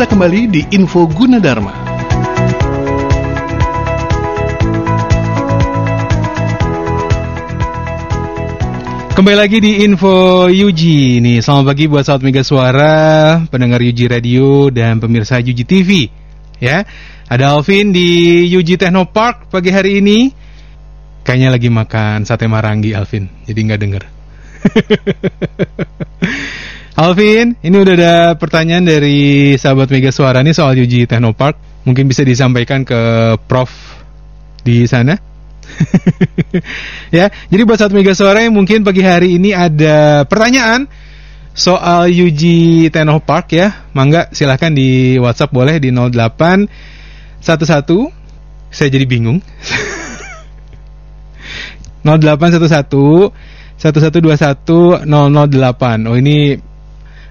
Kita kembali di Info Gunadarma. Kembali lagi di Info Yuji nih. Selamat pagi buat sahabat Mega Suara, pendengar Yuji Radio dan pemirsa Yuji TV. Ya, ada Alvin di Yuji Technopark pagi hari ini. Kayaknya lagi makan sate marangi Alvin, jadi nggak denger. Alvin, ini udah ada pertanyaan dari sahabat Mega Suara nih soal Yuji Technopark. Mungkin bisa disampaikan ke Prof di sana. ya, jadi buat saat Mega Suara yang mungkin pagi hari ini ada pertanyaan soal Yuji Technopark ya. Mangga silahkan di WhatsApp boleh di 08 11 saya jadi bingung 0811 1121 008 Oh ini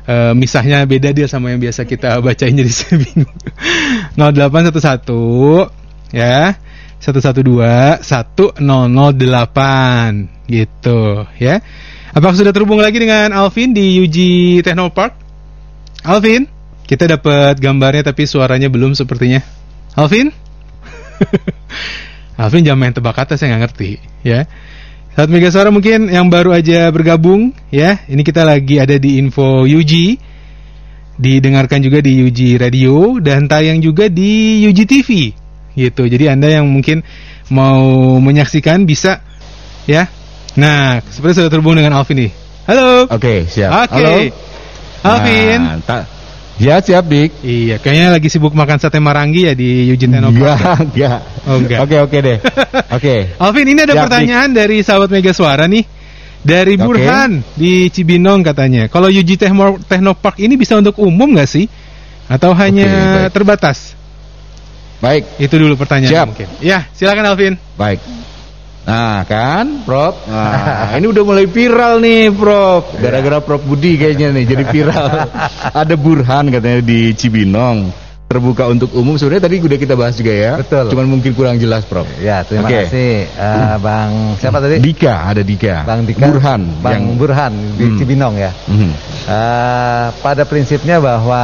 uh, misahnya beda dia sama yang biasa kita bacain jadi saya bingung 0811 ya 112 1008 gitu ya. Apakah sudah terhubung lagi dengan Alvin di UG Technopark? Alvin, kita dapat gambarnya tapi suaranya belum sepertinya. Alvin? Alvin jangan main tebak kata saya nggak ngerti ya. Saat Mega Suara mungkin yang baru aja bergabung ya. Ini kita lagi ada di Info UG. Didengarkan juga di UG Radio dan tayang juga di UG TV gitu. Jadi Anda yang mungkin mau menyaksikan bisa ya. Nah, seperti sudah terhubung dengan Alvin nih. Halo. Oke, siap. Oke. Halo. Alvin. Nah, ya siap, Dik. Iya, kayaknya lagi sibuk makan sate marangi ya di Eugene Teno Enggak, Park. enggak. Oh, enggak. Oke, oke deh. Oke. Alvin, ini ada Siap, pertanyaan dari sahabat Mega Suara nih. Dari Oke. Burhan di Cibinong katanya. Kalau Yuji Techno Technopark ini bisa untuk umum nggak sih? Atau hanya baik. terbatas? Baik, Itu dulu pertanyaan Siap. mungkin. Ya, silakan Alvin. baik. Nah, kan, Prof. Nah, ini udah mulai viral nih, Prof. Gara-gara Prof Budi kayaknya nih jadi viral. Ada Burhan katanya di Cibinong. Terbuka untuk umum. Sebenarnya tadi udah kita bahas juga ya. Betul. Cuman mungkin kurang jelas, Prof. Ya, terima Oke. kasih eh, Bang siapa tadi? Dika, ada Dika. Bang Dika. Burhan Bang yang Burhan di Hmm. Cibinong ya. Mhm. Eh, pada prinsipnya bahwa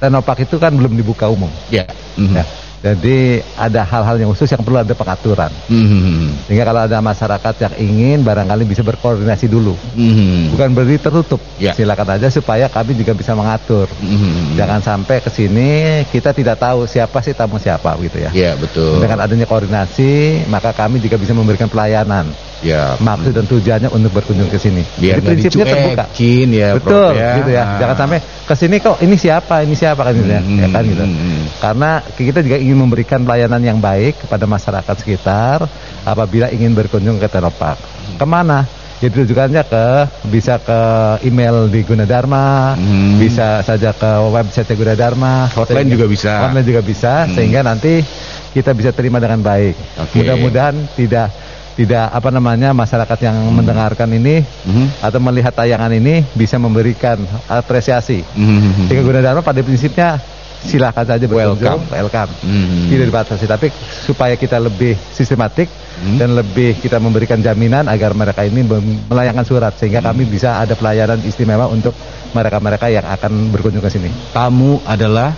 Tenopak itu kan belum dibuka umum. Ya. Mhm. Ya. Jadi ada hal-hal yang khusus yang perlu ada pengaturan. Mhm. Sehingga kalau ada masyarakat yang ingin barangkali bisa berkoordinasi dulu. Mhm. Bukan berarti tertutup. Ya. Silakan aja supaya kami juga bisa mengatur. Mhm. Jangan sampai ke sini kita tidak tahu siapa sih tamu siapa gitu ya. Ya, betul. Dengan adanya koordinasi, maka kami juga bisa memberikan pelayanan. Ya. Maksud dan tujuannya untuk berkunjung ke sini. biar Jadi prinsipnya terbuka. dicuekin ya Betul, ya. gitu ya. Jangan sampai ke sini kok ini siapa, ini siapa kan gitu ya. Hmm, Ya kan gitu. hmm, hmm. Karena kita juga ingin memberikan pelayanan yang baik kepada masyarakat sekitar apabila ingin berkunjung ke Tenopak. Ke mana? Jadi rujukannya ke bisa ke email di Gunadarma, Hmm. bisa saja ke website Gunadarma, Hotline sehingga- juga bisa. Hotline juga bisa, Hmm. sehingga nanti kita bisa terima dengan baik. Oke. Mudah-mudahan tidak tidak apa namanya masyarakat yang mendengarkan ini Mhm. atau melihat tayangan ini bisa memberikan apresiasi. Mhm. Sehingga Gunadarma pada prinsipnya silakan saja berkunjung, Welcome. welcome. Mhm. Tidak dibatasi, tapi supaya kita lebih sistematik Hmm. dan lebih kita memberikan jaminan agar mereka ini melayangkan surat sehingga kami bisa ada pelayanan istimewa untuk mereka-mereka yang akan berkunjung ke sini. Tamu adalah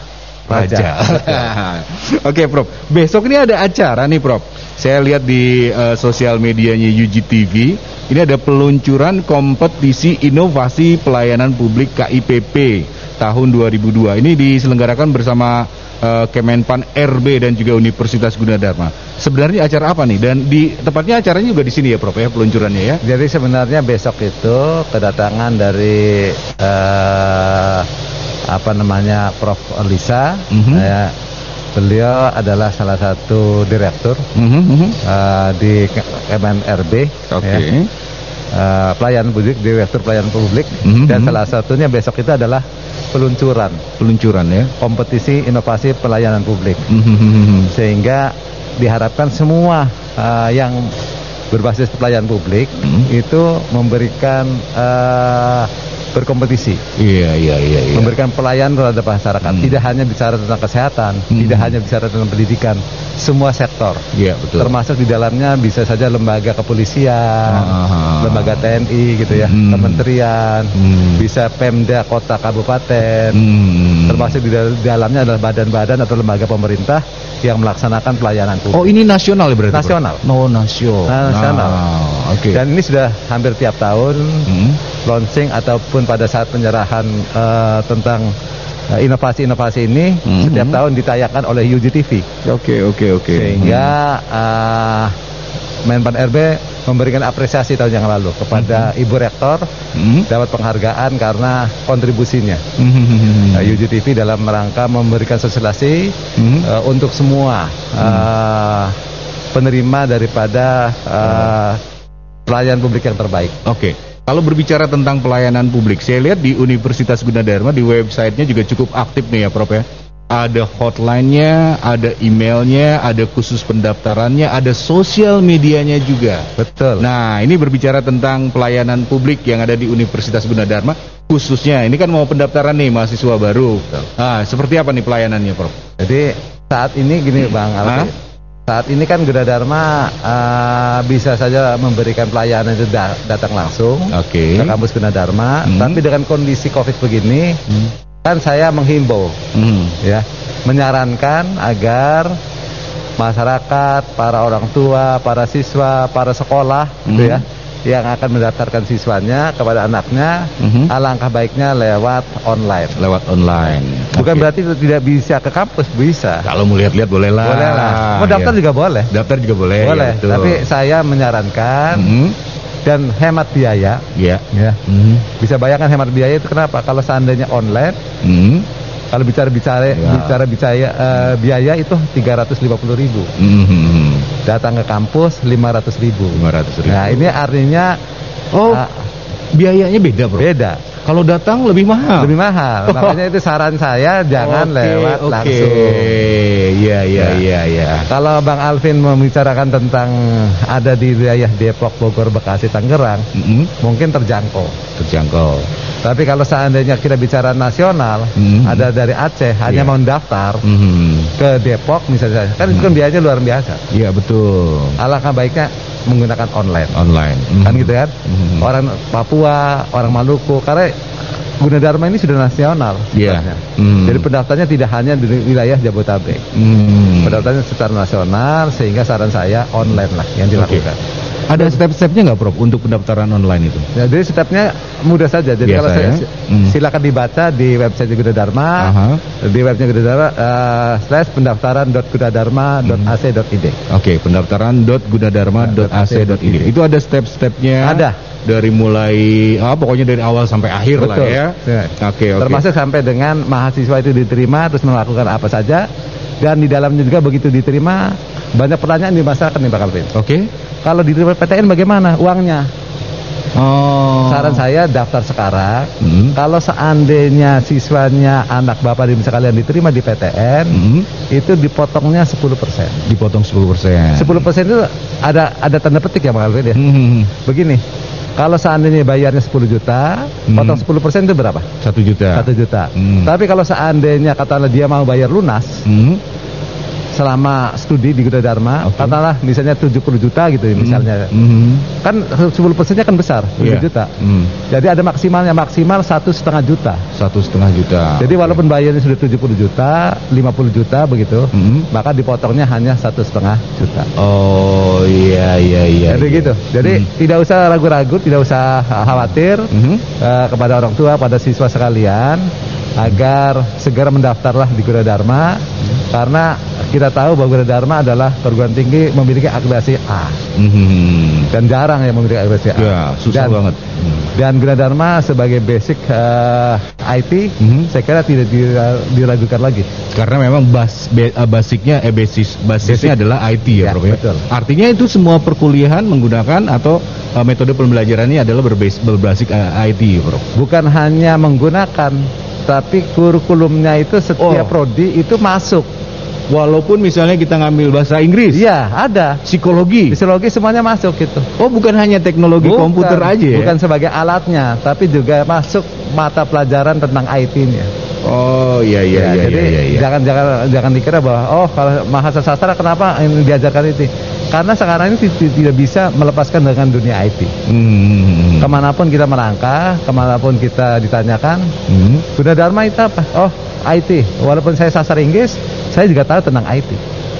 raja. Raja. Oke, Prof. Besok ini ada acara nih, Prof. Saya lihat di eh, sosial medianya UGTV, ini ada peluncuran kompetisi inovasi pelayanan publik KIPP tahun 2002. Ini diselenggarakan bersama eh, Kemenpan RB dan juga Universitas Gunadarma. Sebenarnya acara apa nih? Dan di tepatnya acaranya juga di sini ya, Prof ya, peluncurannya ya. Jadi sebenarnya besok itu kedatangan dari eh, apa namanya Prof. Lisa, Mhm. ya, beliau adalah salah satu direktur Mhm, mhm. eh, di Kemen RB, Oke. ya, eh, pelayanan publik, direktur pelayanan publik, Mhm, dan mhm. salah satunya besok itu adalah peluncuran Peluncuran ya. kompetisi inovasi pelayanan publik, mhm, mhm. sehingga diharapkan semua eh, yang berbasis pelayanan publik Hmm. itu memberikan eh, berkompetisi. Iya, iya, iya, iya. memberikan pelayanan terhadap masyarakat. Hmm. Tidak hanya bicara tentang kesehatan, Hmm. tidak hanya bicara tentang pendidikan, semua sektor. Iya, betul. Termasuk di dalamnya bisa saja lembaga kepolisian, Ah. lembaga TNI gitu ya, Hmm. kementerian, Hmm. bisa Pemda kota kabupaten. Hmm. Termasuk di dal- di dalamnya adalah badan-badan atau lembaga pemerintah yang melaksanakan pelayanan publik. Oh, ini nasional ya berarti? Nasional. Oh, nasional. Nah, nasional. Oke. Dan ini sudah hampir tiap tahun Hmm. Launching ataupun pada saat penyerahan eh, tentang eh, inovasi-inovasi ini Mhm. setiap tahun ditayangkan oleh UGTV Oke, oke, oke. sehingga eh, Menpan RB memberikan apresiasi tahun yang lalu kepada Ibu Rektor Hmm. dapat penghargaan karena kontribusinya Hmm. Eh, UGTV dalam rangka memberikan sosialisasi Hmm. eh, untuk semua eh, penerima daripada eh, pelayanan publik yang terbaik. Oke. Kalau berbicara tentang pelayanan publik, saya lihat di Universitas Gunadarma di websitenya juga cukup aktif nih ya, Prof ya. Ada hotline-nya, ada emailnya, ada khusus pendaftarannya, ada sosial medianya juga. Betul. Nah, ini berbicara tentang pelayanan publik yang ada di Universitas Gunadarma, khususnya ini kan mau pendaftaran nih mahasiswa baru. Ah, seperti apa nih pelayanannya, Prof? Jadi saat ini gini Bang Alfi. Saat ini kan Gunadarma eh, bisa saja memberikan pelayanan itu da- datang langsung Oke. ke kampus Gunadarma, Hmm. tapi dengan kondisi Covid begini kan saya menghimbau Hmm. ya, menyarankan agar masyarakat, para orang tua, para siswa, para sekolah gitu Hmm. ya yang akan mendaftarkan siswanya kepada anaknya Mhm. alangkah baiknya lewat online. Lewat online. Bukan Oke. berarti itu tidak bisa ke kampus, bisa. kalau mau lihat-lihat boleh lah. Boleh lah. Mau daftar Ya. juga boleh. Daftar juga boleh. boleh. ya. Tapi saya menyarankan Mhm. dan hemat biaya, Ya. ya. Mhm. Bisa bayangkan hemat biaya itu kenapa? Kalau seandainya online, Mhm. kalau bicara bicara Ya. bicara bicara eh, biaya itu 350.000 ribu. Mhm. Datang ke kampus 500.000 ribu. 500 ribu. Nah ini artinya Oh, ah, biayanya beda, Bro. beda, Kalau datang lebih mahal. lebih mahal. Makanya itu saran saya jangan Oke, lewat oke. langsung. Iya, iya, Ya. iya, iya. Kalau Bang Alvin membicarakan tentang ada di wilayah Depok, Bogor, Bekasi, Tangerang, Mhm. mungkin terjangkau. Terjangkau. Tapi kalau seandainya kita bicara nasional, Hmm. ada dari Aceh hanya Iya. mau daftar Mhm. ke Depok misalnya, kan itu kan biayanya luar biasa. Iya, betul. Alangkah baiknya menggunakan online, Online. kan Mhm. gitu kan? Mhm. Orang Papua, orang Maluku, karena Gunadarma ini sudah nasional. Iya. sebenarnya. Hmm. Jadi pendaftarnya tidak hanya di wilayah Jabodetabek. Mhm. Pendaftarnya secara nasional sehingga saran saya online lah yang dilakukan. Ada step-stepnya nggak, Prof, untuk pendaftaran online itu? Ya, jadi stepnya mudah saja. Jadi Biasa kalau saya ya? Hmm. silakan dibaca di website Gunadarma, Aha. di webnya Gunadarma uh, slash pendaftaran.gunadarma.ac.id. Oke, pendaftaran.gunadarma.ac.id. Itu ada step-stepnya. Ada. Dari mulai, ah, pokoknya dari awal sampai akhir lah Betul. ya. Ya. Oke, oke. Termasuk sampai dengan mahasiswa itu diterima terus melakukan apa saja dan di dalamnya juga begitu diterima banyak pertanyaan di masyarakat nih Pak Alvin. Oke. Kalau diterima PTN bagaimana uangnya? Oh. Saran saya daftar sekarang. Hmm. Kalau seandainya siswanya anak bapak di sekalian diterima di PTN, Hmm. itu dipotongnya 10%. Dipotong 10%. 10% itu ada ada tanda petik ya Bang Alvin ya. Hmm. Begini, kalau seandainya bayarnya 10 juta, Hmm. potong 10% itu berapa? Satu juta. 1 juta. Hmm. Tapi kalau seandainya katakanlah dia mau bayar lunas Hmm. Selama studi di Gunadarma, Oke. katakanlah misalnya 70 juta gitu ya misalnya. Hmm. Kan 10%-nya kan besar, 10 Iya. juta. Hmm. Jadi ada maksimalnya maksimal satu setengah juta. Satu setengah juta. Jadi walaupun bayarnya sudah 70 juta, 50 juta begitu, Hmm. maka dipotongnya hanya satu setengah juta. Oh iya iya iya. Jadi iya. gitu. Jadi Hmm. tidak usah ragu-ragu, tidak usah khawatir Mhm. eh, kepada orang tua, pada siswa sekalian agar segera mendaftarlah di Gunadarma karena kita tahu bahwa Gunadarma adalah perguruan tinggi memiliki akreditasi A Mhm. dan jarang yang memiliki akreditasi A. Ya susah dan, banget. Dan Gunadarma sebagai basic eh, IT, Mhm. saya kira tidak dira- diragukan lagi. Karena memang bas, be- eh, basicnya eh basis basisnya Basic. adalah IT ya, Ya, Prof ya. betul. Artinya itu semua perkuliahan menggunakan atau eh, metode pembelajarannya adalah berbasis berbasis eh, IT, Prof. Bukan hanya menggunakan, tapi kurikulumnya itu setiap Oh. prodi itu masuk Walaupun misalnya kita ngambil bahasa Inggris, Iya, ada. psikologi. Psikologi semuanya masuk gitu. Oh, bukan hanya teknologi Bukan, komputer aja ya? Bukan sebagai alatnya, tapi juga masuk mata pelajaran tentang IT-nya. Oh, iya iya Ya, iya jadi iya iya. jangan jangan jangan dikira bahwa oh kalau mahasiswa sastra kenapa ini diajarkan itu? Karena sekarang ini ti- tidak bisa melepaskan dengan dunia IT. Hmm. Ke mana pun kita melangkah, ke mana pun kita ditanyakan, Hmm. Gunadarma itu apa? Oh, IT. Walaupun saya sastra Inggris, saya juga tahu tentang IT.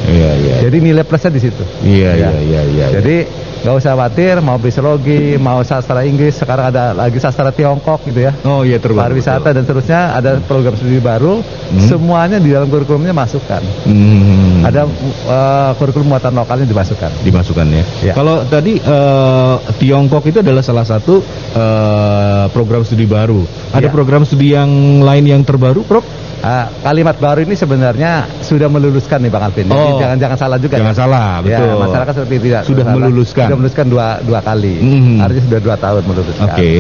Iya iya. Jadi nilai plusnya di situ. Iya iya Ya. iya iya. Jadi nggak usah khawatir mau psikologi, mau sastra Inggris, sekarang ada lagi sastra Tiongkok gitu ya. Oh iya terbaru. Pariwisata dan seterusnya ada program studi baru, semuanya di dalam kurikulumnya masukkan. Hmm. Ada uh, kurikulum muatan lokalnya dimasukkan. dimasukkan ya. Ya. Kalau tadi eh, Tiongkok itu adalah salah satu eh, program studi baru. Ada Ya. program studi yang lain yang terbaru, Prof? Ah, kalimat baru ini sebenarnya sudah meluluskan nih Bang Alvin. Jadi Oh. jangan jangan salah juga. Jangan ya. salah, betul. Ya, masyarakat seperti tidak Sudah meluluskan. Sudah meluluskan dua dua kali. Mhm. Artinya sudah dua tahun meluluskan. Oke.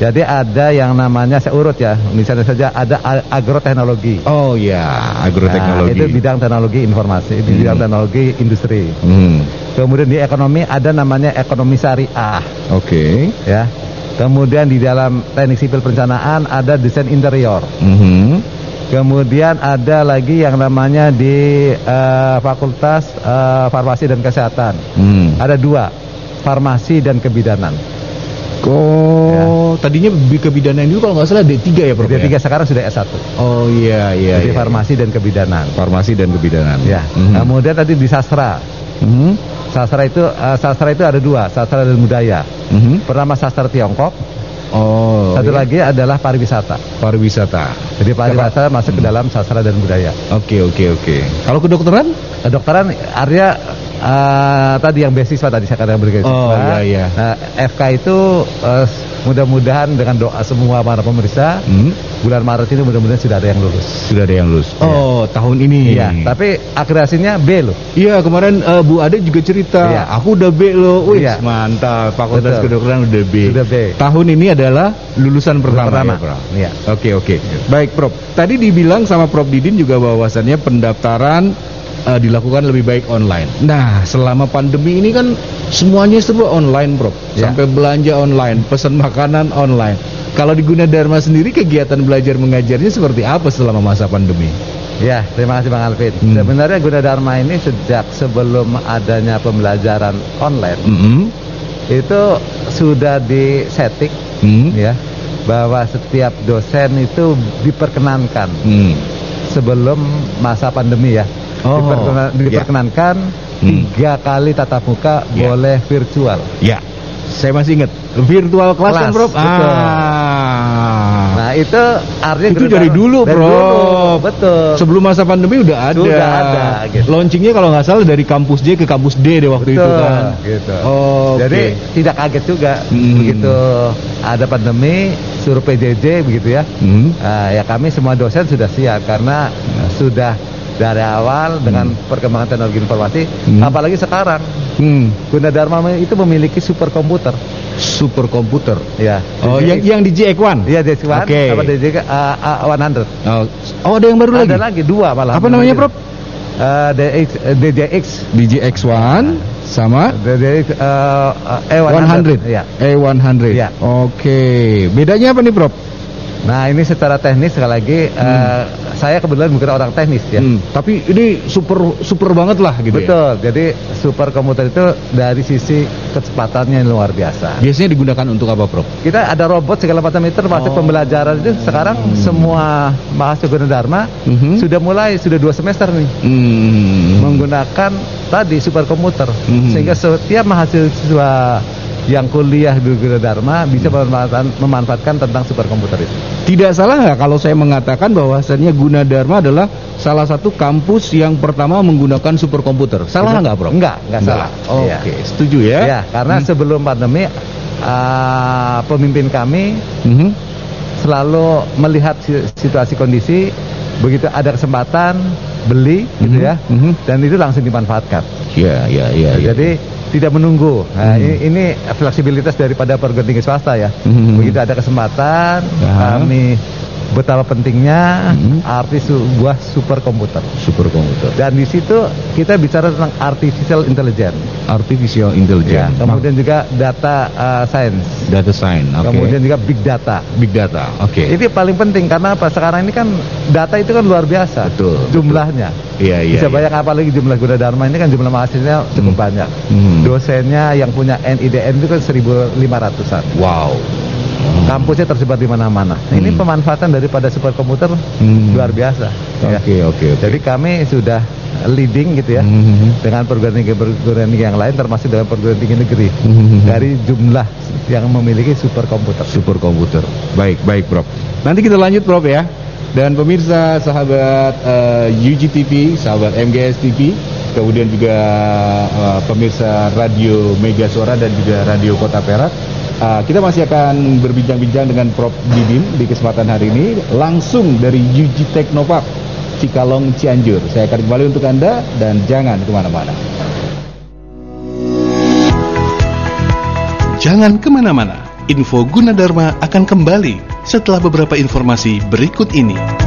Jadi ada yang namanya saya urut ya. Misalnya saja ada agroteknologi. Oh ya, agroteknologi. Nah, itu bidang teknologi informasi, itu bidang teknologi industri. Hmm. Kemudian di ekonomi ada namanya ekonomi syariah, Oke. ya. Kemudian di dalam teknik sipil perencanaan ada desain interior. Mhm. Kemudian ada lagi yang namanya di eh, Fakultas eh, Farmasi dan Kesehatan. Hmm. Ada dua, farmasi dan kebidanan. Oh, tadinya bi- kebidanan dulu kalau nggak salah D3 ya, Prof? Jadi ya? tiga sekarang sudah S1. Oh iya iya. Jadi iya. farmasi dan kebidanan. farmasi dan kebidanan. Ya. Mhm. Kemudian tadi di sastra. Mhm. Sastra itu eh, sastra itu ada dua, sastra dan budaya. Mhm. Pertama sastra Tiongkok, Oh. satu iya. lagi adalah pariwisata. pariwisata. Jadi pariwisata masuk ke dalam sastra dan budaya. Oke oke oke. Kalau kedokteran? Kedokteran artinya eh, tadi yang beasiswa tadi saya katakan beasiswa. Oh, iya, iya. Nah, FK itu eh, mudah-mudahan dengan doa semua para pemeriksa Hmm. bulan Maret ini mudah-mudahan sudah ada yang lulus. Sudah ada yang lulus. Oh, tahun ini. Iya, tapi akreditasinya B loh. Iya, kemarin eh, Bu Ade juga cerita, Iya. aku udah B loh. Wih, Iya. mantap. Fakultas kedokteran udah B. Sudah B. Tahun ini adalah lulusan pertama, Pertama. ya, Prof? Iya. Oke, oke. Baik, Prof. Tadi dibilang sama Prof Didin juga bahwasannya pendaftaran eh, dilakukan lebih baik online. Nah, selama pandemi ini kan semuanya serba online, Prof. Ya. Sampai belanja online, pesan makanan online. Kalau di Gunadarma sendiri kegiatan belajar mengajarnya seperti apa selama masa pandemi? Ya, terima kasih Bang Alvin. Hmm. Sebenarnya Gunadarma ini sejak sebelum adanya pembelajaran online Mhm. itu sudah disetting Hmm. ya bahwa setiap dosen itu diperkenankan Hmm. sebelum masa pandemi ya. Oh, Diperkena- ya. diperkenankan Hmm. tiga kali tatap muka Ya. boleh virtual. Ya, saya masih ingat virtual kelas kan, betul. Ah. Nah itu artinya itu dari dulu, dari dulu, betul. Sebelum masa pandemi udah ada. Sudah ada, gitu. Launchingnya kalau nggak salah dari kampus J ke kampus D deh waktu itu Betul, kan. gitu. Oh, Jadi tidak kaget juga Hmm. begitu ada pandemi suruh PJJ begitu ya. Hmm. Ah, ya kami semua dosen sudah siap karena sudah dari awal dengan perkembangan teknologi informasi, Hmm. apalagi sekarang Hmm. Gunadarma itu memiliki superkomputer. Super komputer. Ya. Oh, yang yang di JX1. Iya DX1 Oke. sama DX uh, uh, 100. Oh, oh, ada yang baru Ada lagi. lagi dua malah. Apa namanya, Prof? Uh, DX, uh, DJX Di JX1 sama DJX uh, uh, E100. 100. Iya. E100. Iya. Oke. Bedanya apa nih, Prof? Nah ini secara teknis sekali lagi eh, saya kebetulan bukan orang teknis ya. Hmm, tapi ini super super banget lah gitu ya. Betul. Jadi super komputer itu dari sisi kecepatannya yang luar biasa. Biasanya digunakan untuk apa, Prof? Kita ada robot segala macam itu termasuk Oh. pembelajaran itu sekarang semua mahasiswa Gunadarma Mhm. sudah mulai sudah dua semester nih Hmm. menggunakan tadi super komputer Mhm. sehingga setiap mahasiswa yang kuliah di Gunadarma bisa memanfaatkan, memanfaatkan tentang super komputer itu. Tidak salah nggak kalau saya mengatakan bahwasannya Gunadarma adalah salah satu kampus yang pertama menggunakan superkomputer. Salah nggak, Bro? Enggak, enggak salah. Iya. Oke, setuju ya? Ya, karena sebelum pandemi uh, pemimpin kami Mhm. selalu melihat si- situasi kondisi begitu ada kesempatan beli gitu Mhm, ya mhm. dan itu langsung dimanfaatkan. Iya, iya, iya. iya. Jadi tidak menunggu. Nah, Mhm. ini, ini fleksibilitas daripada perguruan tinggi swasta ya. Mhm. Begitu ada kesempatan Ya. kami betapa pentingnya Hmm. arti sebuah superkomputer. Superkomputer. Dan di situ kita bicara tentang artificial intelligence. Artificial Ya, intelligence. kemudian juga data uh, science. data science. Oke. Kemudian juga big data. big data. Oke. Ini paling penting karena apa? Sekarang ini kan data itu kan luar biasa. Betul, Jumlahnya. Iya, iya. Bisa iya. bayang apalagi jumlah Gunadarma ini kan jumlah mahasiswanya cukup Hmm. banyak. Hmm. Dosennya yang punya NIDN itu kan 1500-an. Wow. Kampusnya tersebar di mana-mana. Nah, Ini Hmm. pemanfaatan daripada superkomputer Hmm. luar biasa. ya. Oke, oke, oke. Jadi kami sudah leading gitu ya Hmm. dengan perguruan tinggi perguruan tinggi yang lain termasuk dengan perguruan tinggi negeri Hmm. dari jumlah yang memiliki superkomputer. Superkomputer. Baik, baik, Prof. Nanti kita lanjut, Prof ya. Dan pemirsa sahabat eh, UGTV, sahabat MGS TV, kemudian juga eh, pemirsa Radio Mega Suara dan juga Radio Kota Perak. Eh, kita masih akan berbincang-bincang dengan Prof Didin di kesempatan hari ini langsung dari UG Teknopark Cikalong Cianjur. Saya akan kembali untuk Anda dan jangan ke mana-mana. Jangan ke mana-mana, info Gunadarma akan kembali setelah beberapa informasi berikut ini.